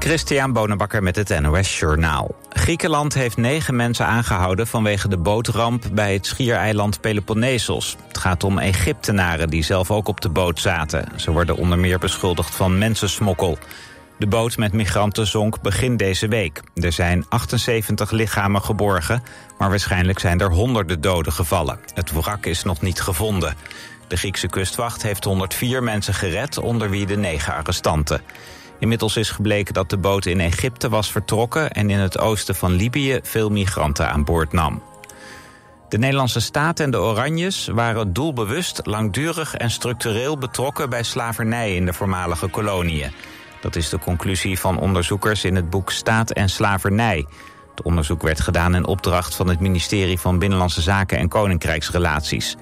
Christian Bonenbakker met het NOS Journaal. Griekenland heeft negen mensen aangehouden vanwege de bootramp bij het schiereiland Peloponnesos. Het gaat om Egyptenaren die zelf ook op de boot zaten. Ze worden onder meer beschuldigd van mensensmokkel. De boot met migranten zonk begin deze week. Er zijn 78 lichamen geborgen, maar waarschijnlijk zijn er honderden doden gevallen. Het wrak is nog niet gevonden. De Griekse kustwacht heeft 104 mensen gered, onder wie de negen arrestanten. Inmiddels is gebleken dat de boot in Egypte was vertrokken... en in het oosten van Libië veel migranten aan boord nam. De Nederlandse staat en de Oranjes waren doelbewust, langdurig en structureel betrokken bij slavernij in de voormalige koloniën. Dat is de conclusie van onderzoekers in het boek Staat en Slavernij. Het onderzoek werd gedaan in opdracht van het ministerie van Binnenlandse Zaken en Koninkrijksrelaties.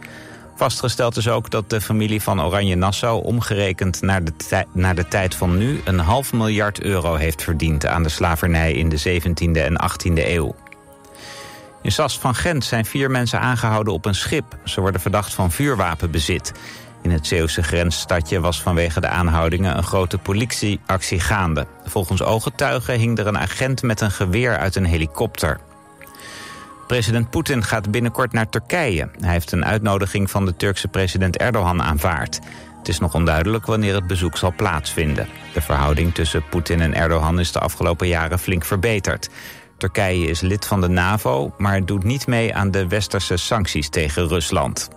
Vastgesteld is ook dat de familie van Oranje-Nassau... omgerekend naar de, naar de tijd van nu... een half miljard euro heeft verdiend aan de slavernij... in de 17e en 18e eeuw. In Sas van Gent zijn vier mensen aangehouden op een schip. Ze worden verdacht van vuurwapenbezit. In het Zeeuwse grensstadje was vanwege de aanhoudingen... een grote politieactie gaande. Volgens ooggetuigen hing er een agent met een geweer uit een helikopter. President Poetin gaat binnenkort naar Turkije. Hij heeft een uitnodiging van de Turkse president Erdogan aanvaard. Het is nog onduidelijk wanneer het bezoek zal plaatsvinden. De verhouding tussen Poetin en Erdogan is de afgelopen jaren flink verbeterd. Turkije is lid van de NAVO, maar doet niet mee aan de westerse sancties tegen Rusland.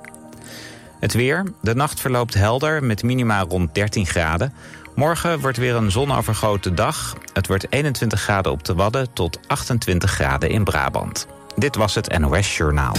Het weer. De nacht verloopt helder met minima rond 13 graden. Morgen wordt weer een zonovergoten dag. Het wordt 21 graden op de Wadden tot 28 graden in Brabant. Dit was het NOS Journaal.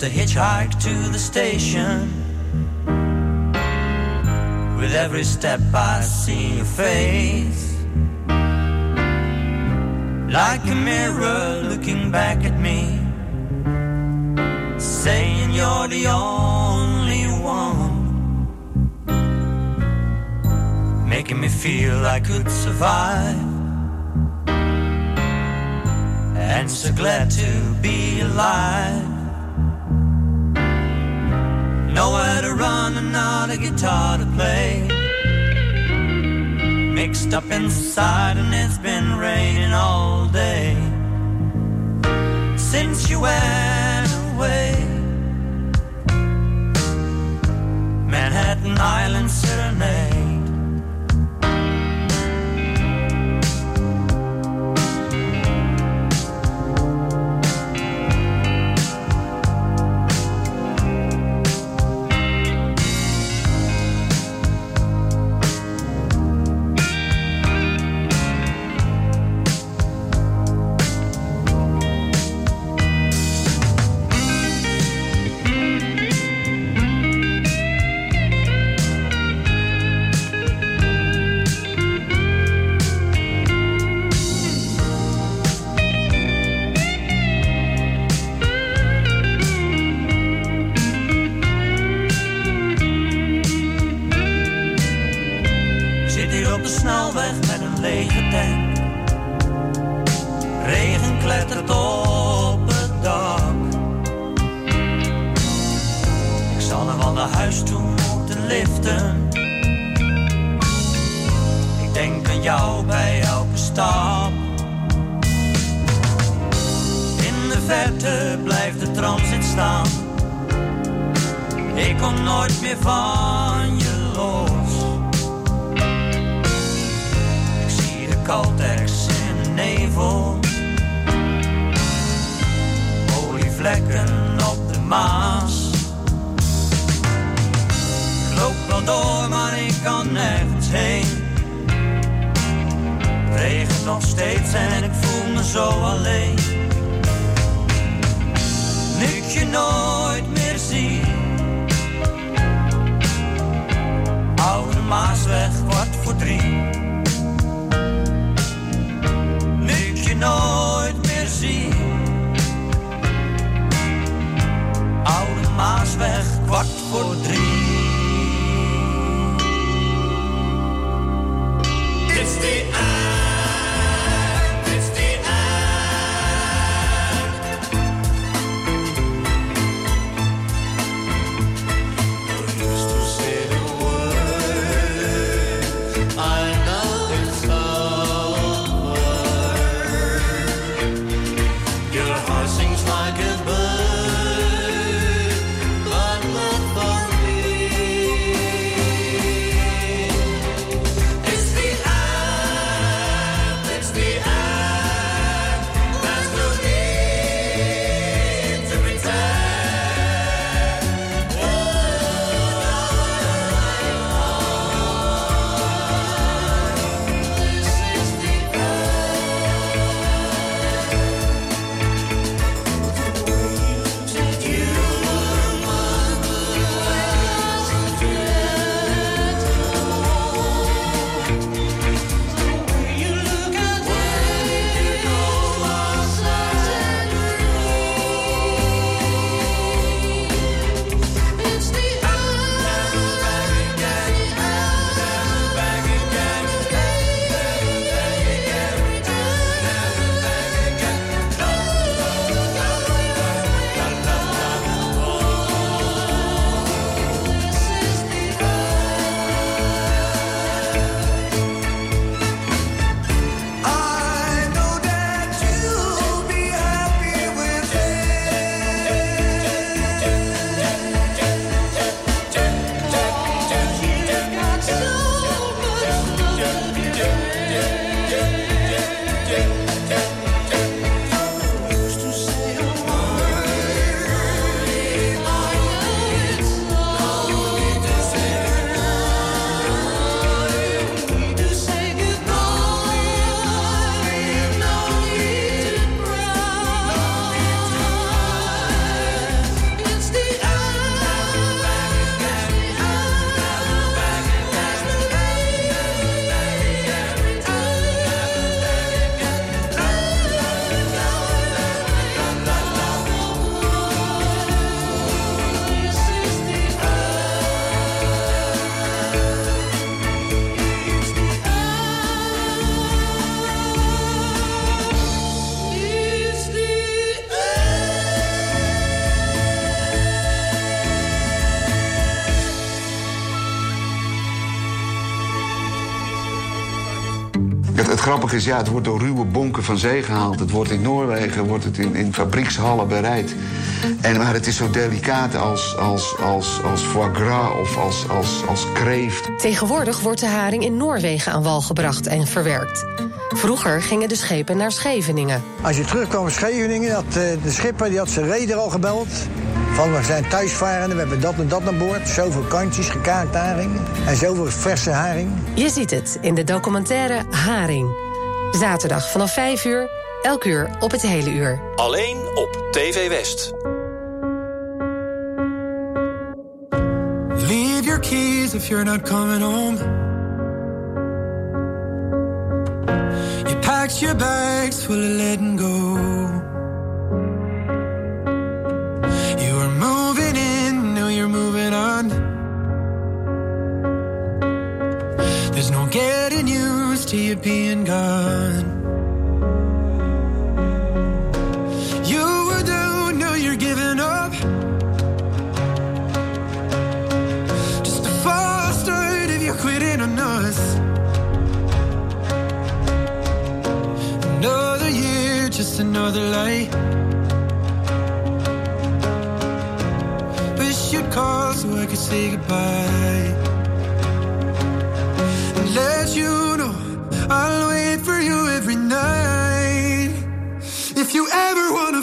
left a hitchhike to the station. With every step I see your face. Like a mirror looking back at me. Saying you're the only one. Making me feel I could survive. And so glad to be alive. Nowhere to run and not a guitar to play. Mixed up inside and it's been raining all day. Since you went away. Manhattan Island Serenade. ik kan nergens heen. Het regent nog steeds en ik voel me zo alleen. Nu ik je nooit meer zie. Oude Maasweg, kwart voor drie. Nu ik je nooit meer zie. Oude Maasweg, kwart voor drie. Grappige is, ja, het wordt door ruwe bonken van zee gehaald. Het wordt in Noorwegen wordt het in, in fabriekshallen bereid. En, maar het is zo delicaat als, als, als, als foie gras of als, als, als kreeft. Tegenwoordig wordt de haring in Noorwegen aan wal gebracht en verwerkt. Vroeger gingen de schepen naar Scheveningen. Als je terugkwam in Scheveningen, had eh, de schipper die had zijn reder al gebeld. Van we zijn thuisvarenden, we hebben dat en dat naar boord. Zoveel kantjes, gekaakt haring. En zoveel verse haring. Je ziet het in de documentaire Haring. Zaterdag vanaf 5 uur, elk uur op het hele uur. Alleen op TV West. Leave your keys if you're not coming home. You packed your bags full of letting go. Another light. Wish you'd call so I could say goodbye. And let you know I'll wait for you every night. If you ever wanna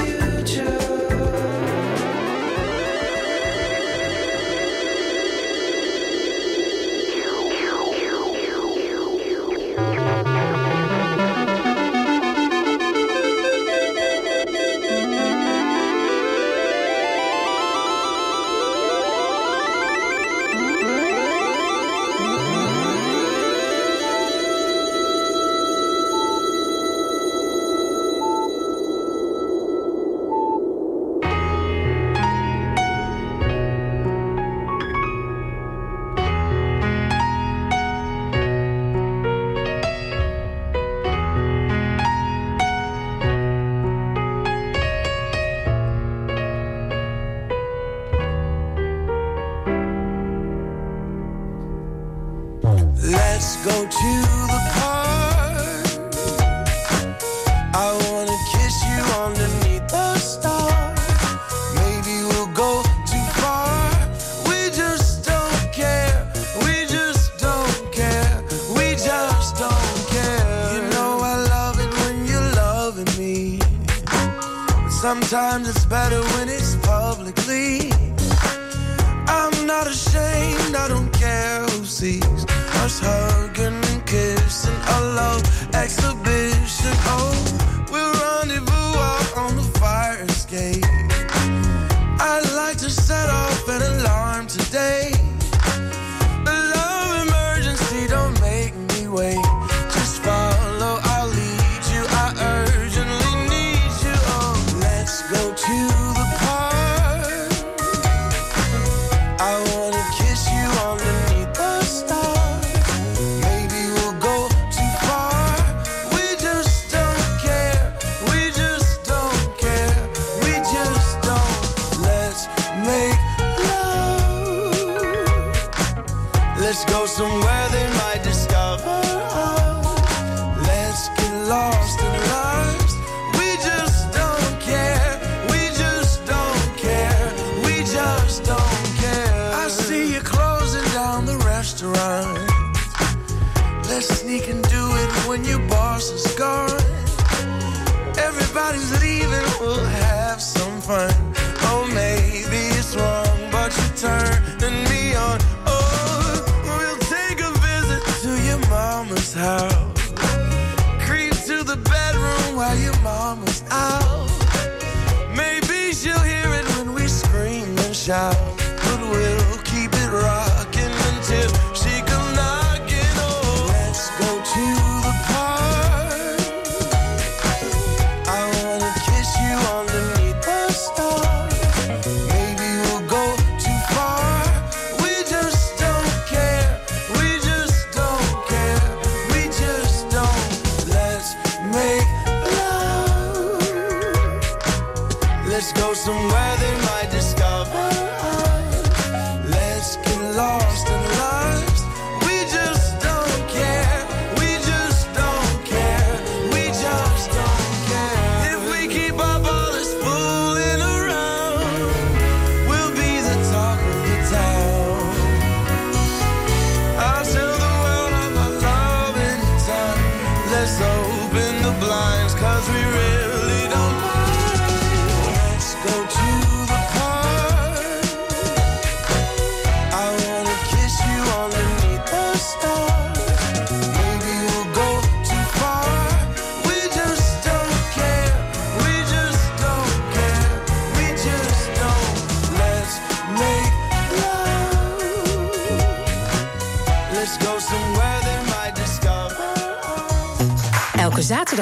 an alarm today.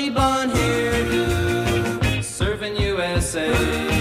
She Bond here, serving USA.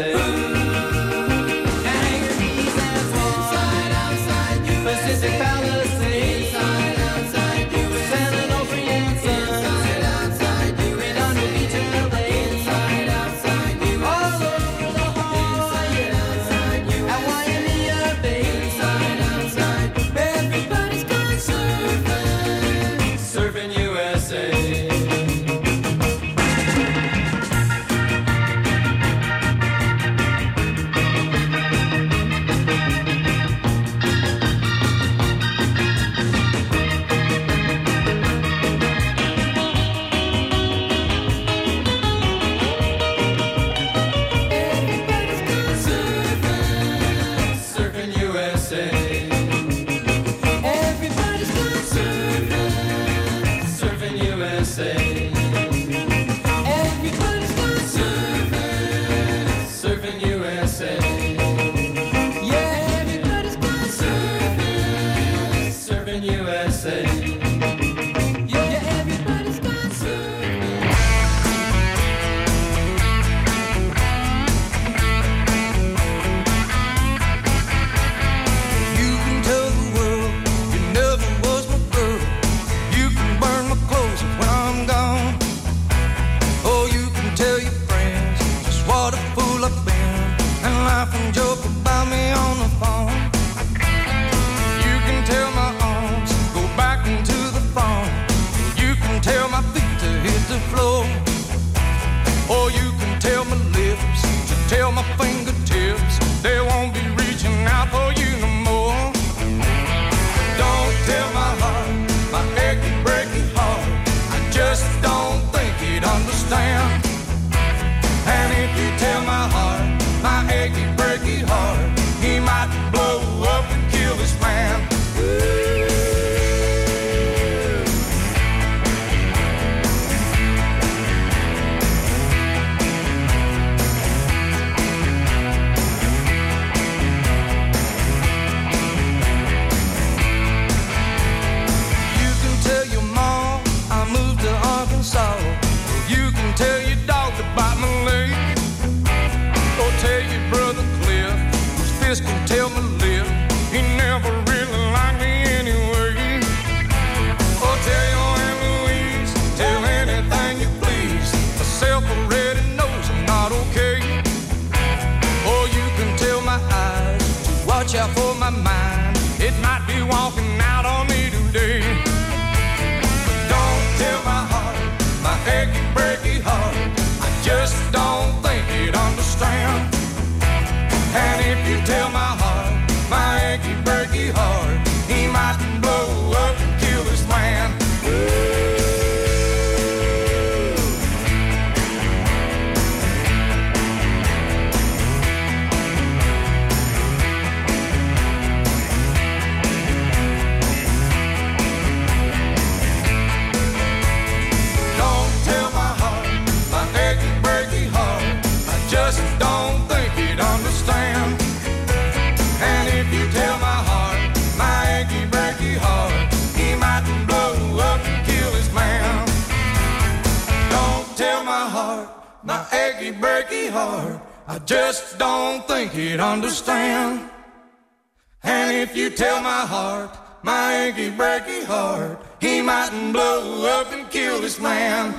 sei. achy, breaky heart. I just don't think he'd understand. And if you tell my heart, my achy, breaky heart, he mightn't blow up and kill this man.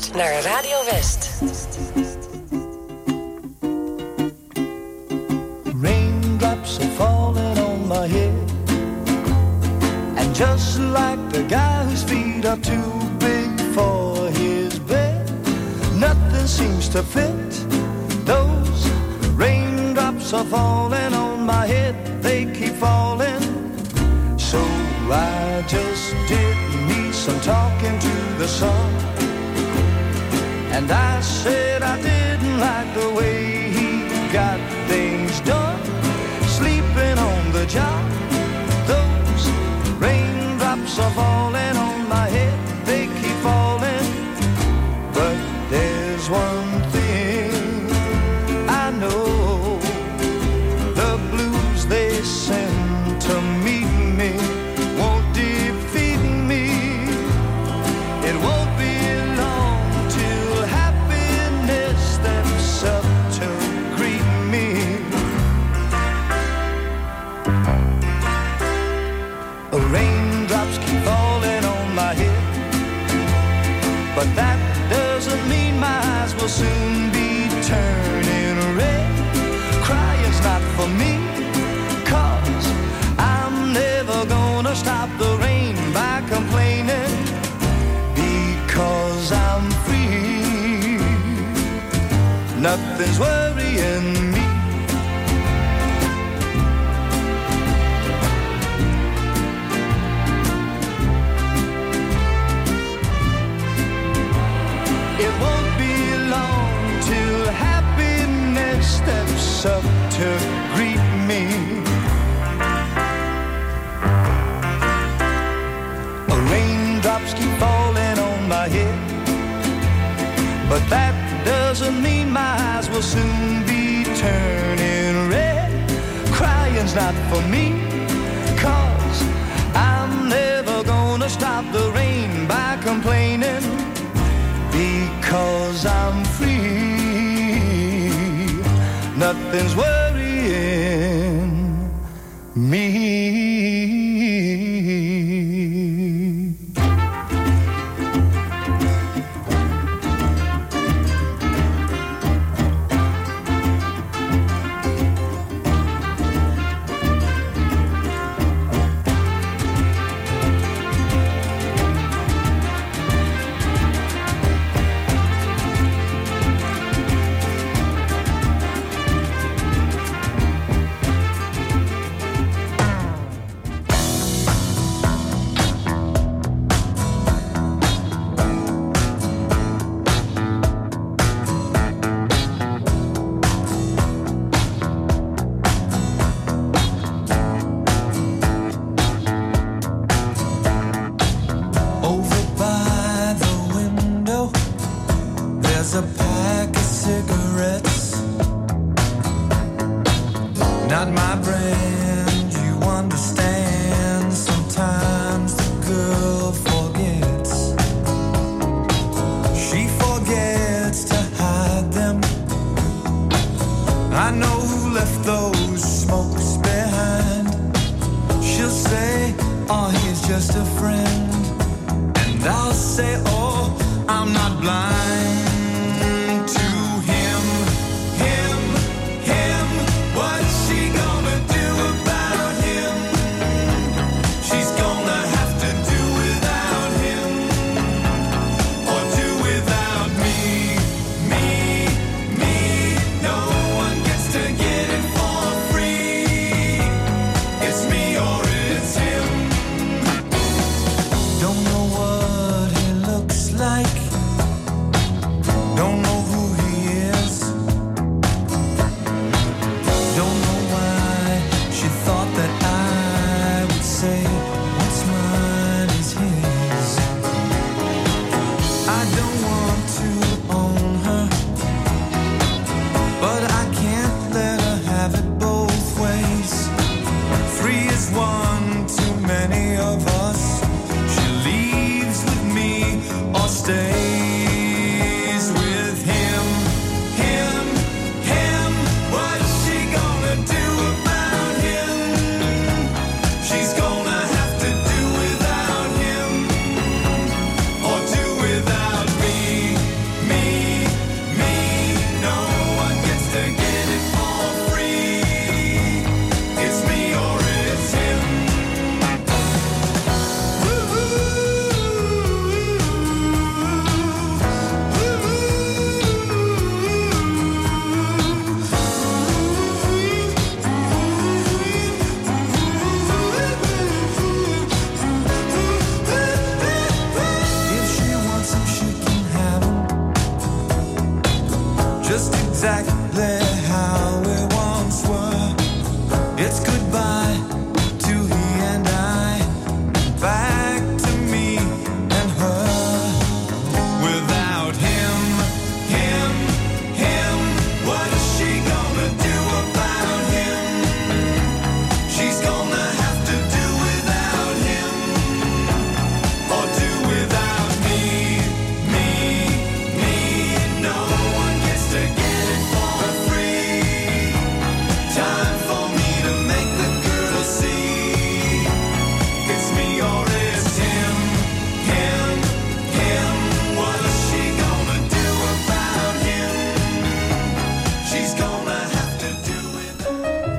Zandvoort naar Radio West. Raindrops are falling on my head. And just like the guy whose feet are too big for his bed. Nothing seems to fit. Those raindrops are falling on my head. They keep falling. So I just did me some talking to the sun. And I said I didn't like the way he got things done, sleeping on the job. Those raindrops are falling on.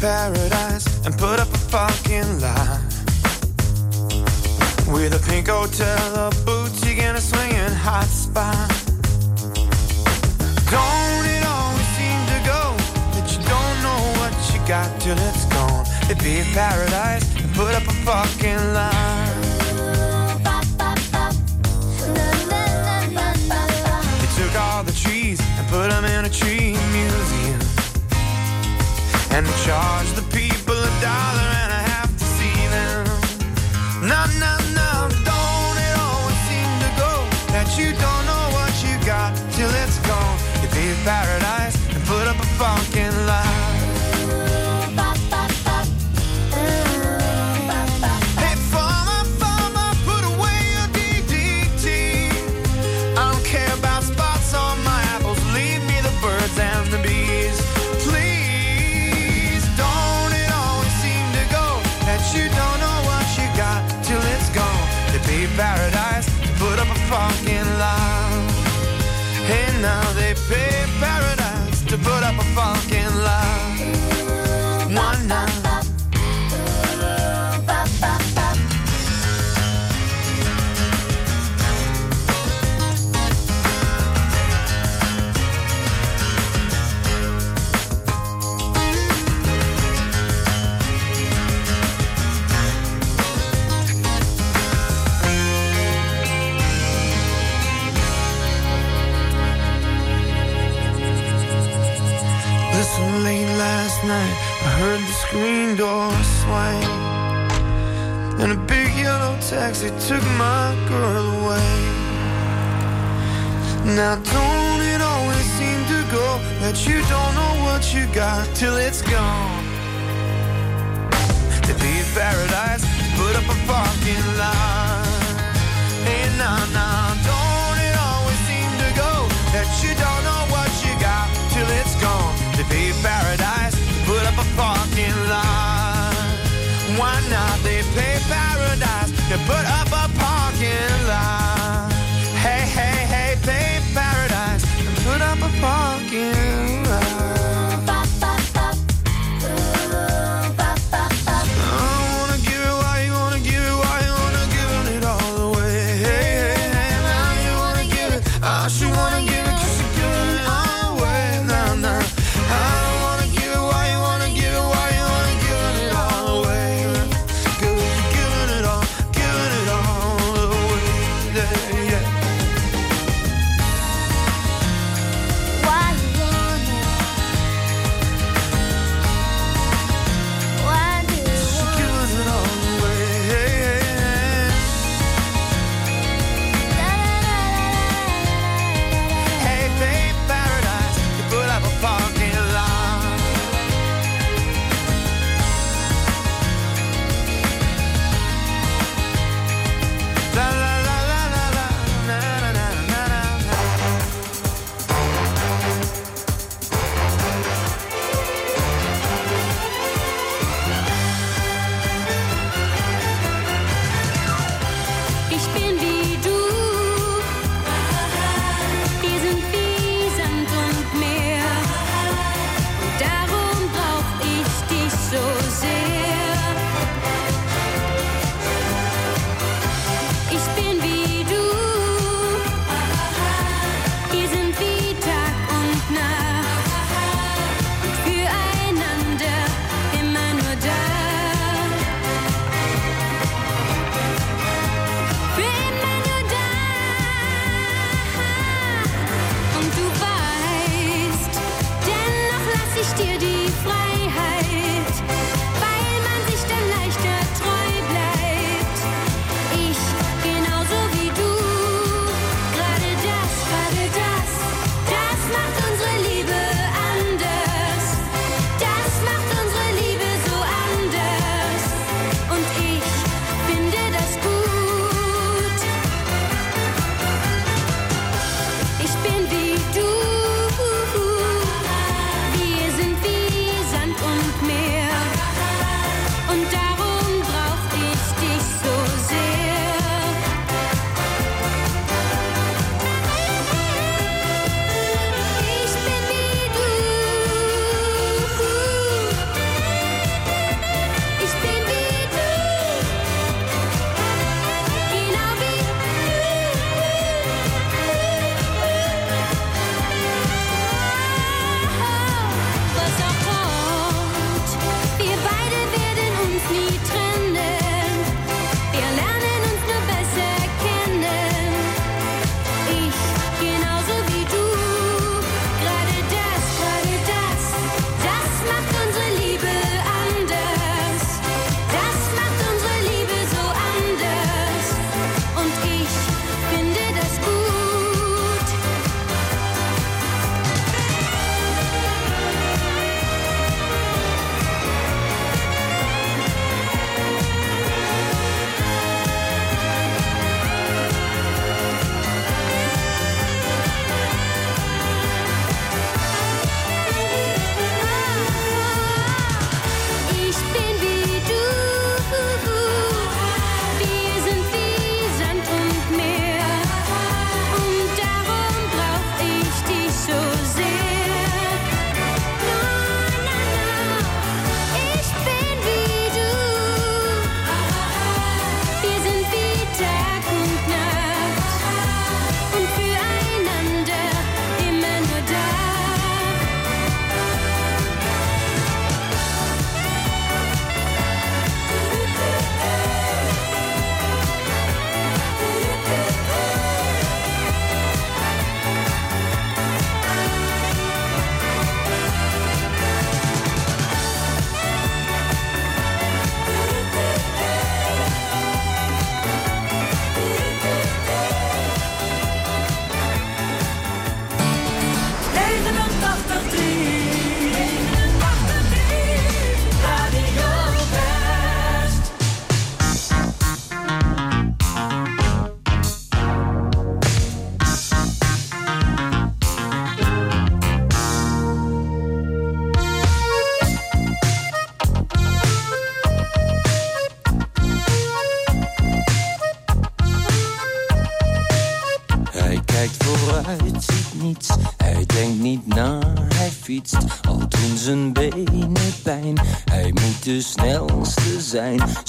paradise and put up a fucking lie. With a pink hotel, a boutique, and a swinging hot spot. Don't it always seem to go that you don't know what you got till it's gone? It'd be a paradise and put up a fucking lie. They took all the trees and put them in a tree and charge the people a dollar.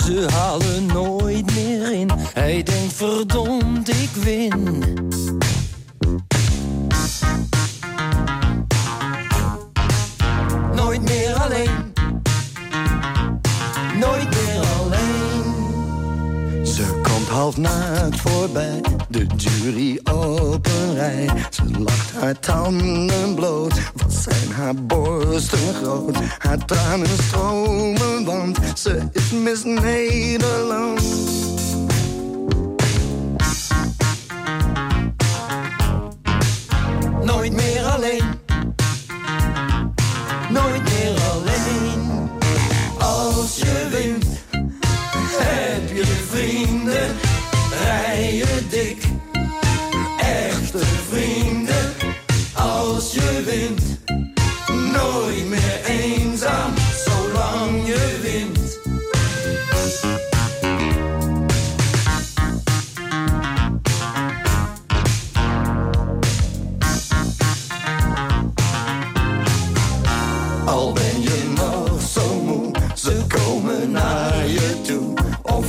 Ze halen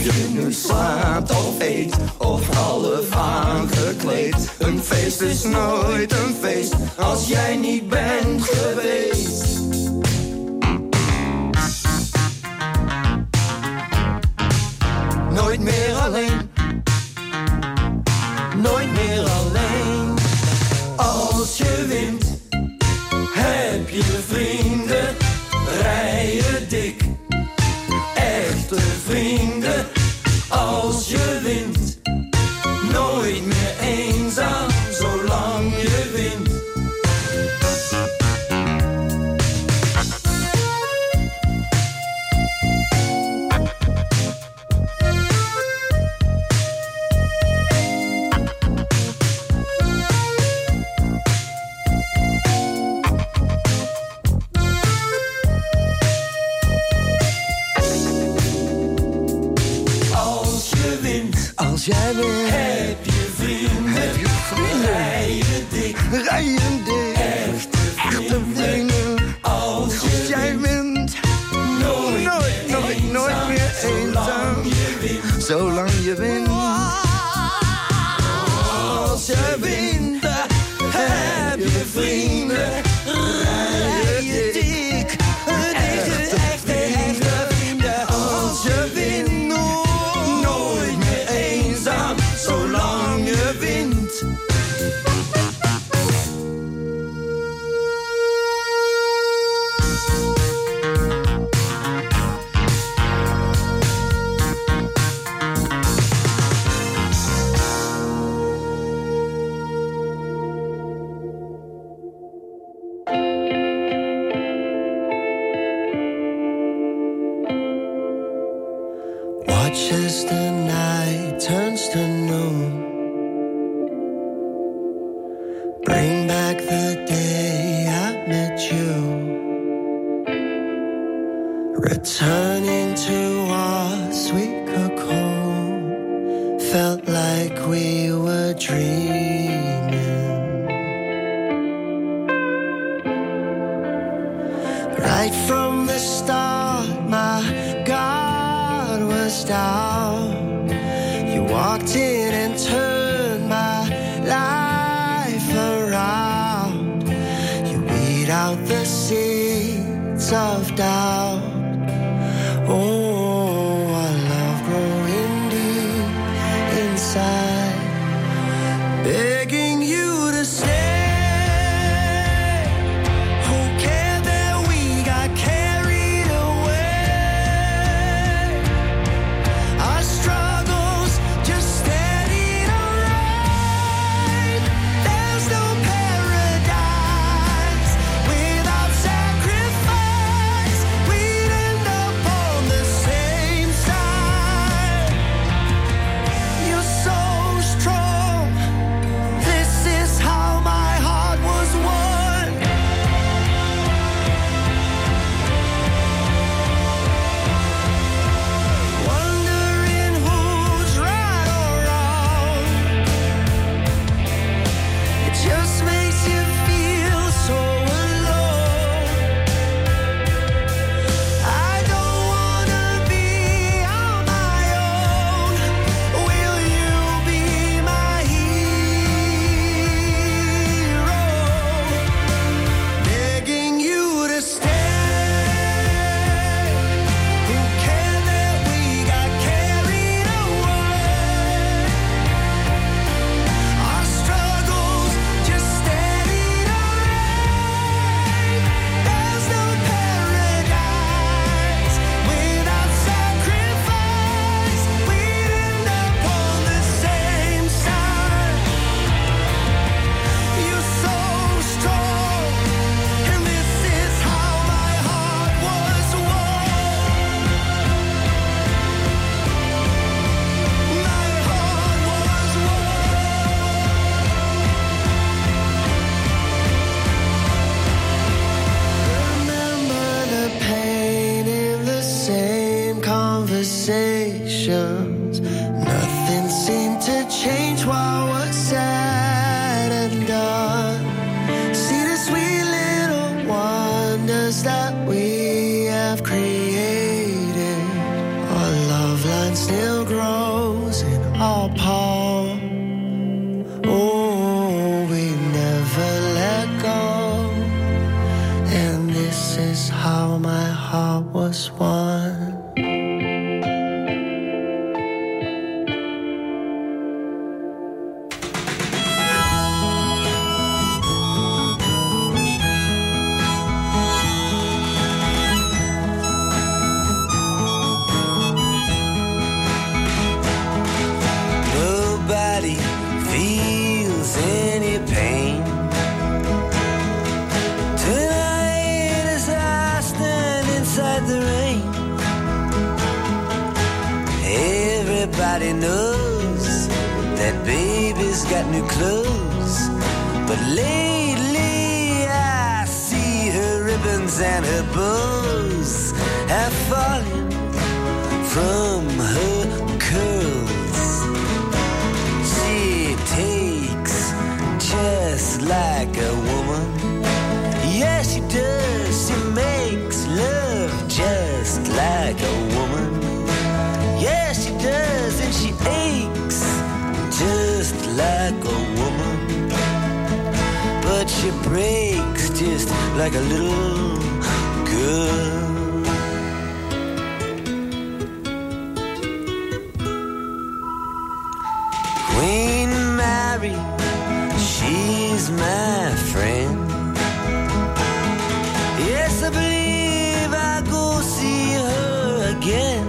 Of je nu slaapt of eet, of half aangekleed. Een feest is nooit een feest als jij niet bent geweest. Everybody knows that baby's got new clothes. But lately I see her ribbons and her bows have fallen from her curls. She takes just like a woman. Breaks just like a little girl. Queen Mary, she's my friend. Yes, I believe I go see her again.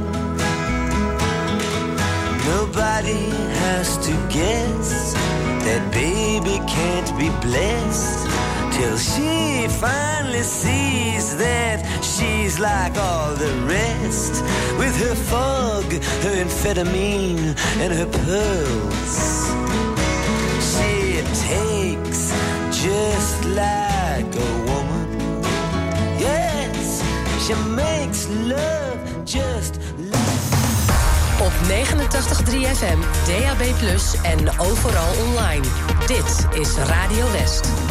Nobody has to guess that baby can't be blessed till she finally sees that she's like all the rest with her fog, her amphetamine, and her pearls. She takes just like a woman. Yes, she makes love just Op 89.3 FM, DAB+, en overal online. Dit is Radio West.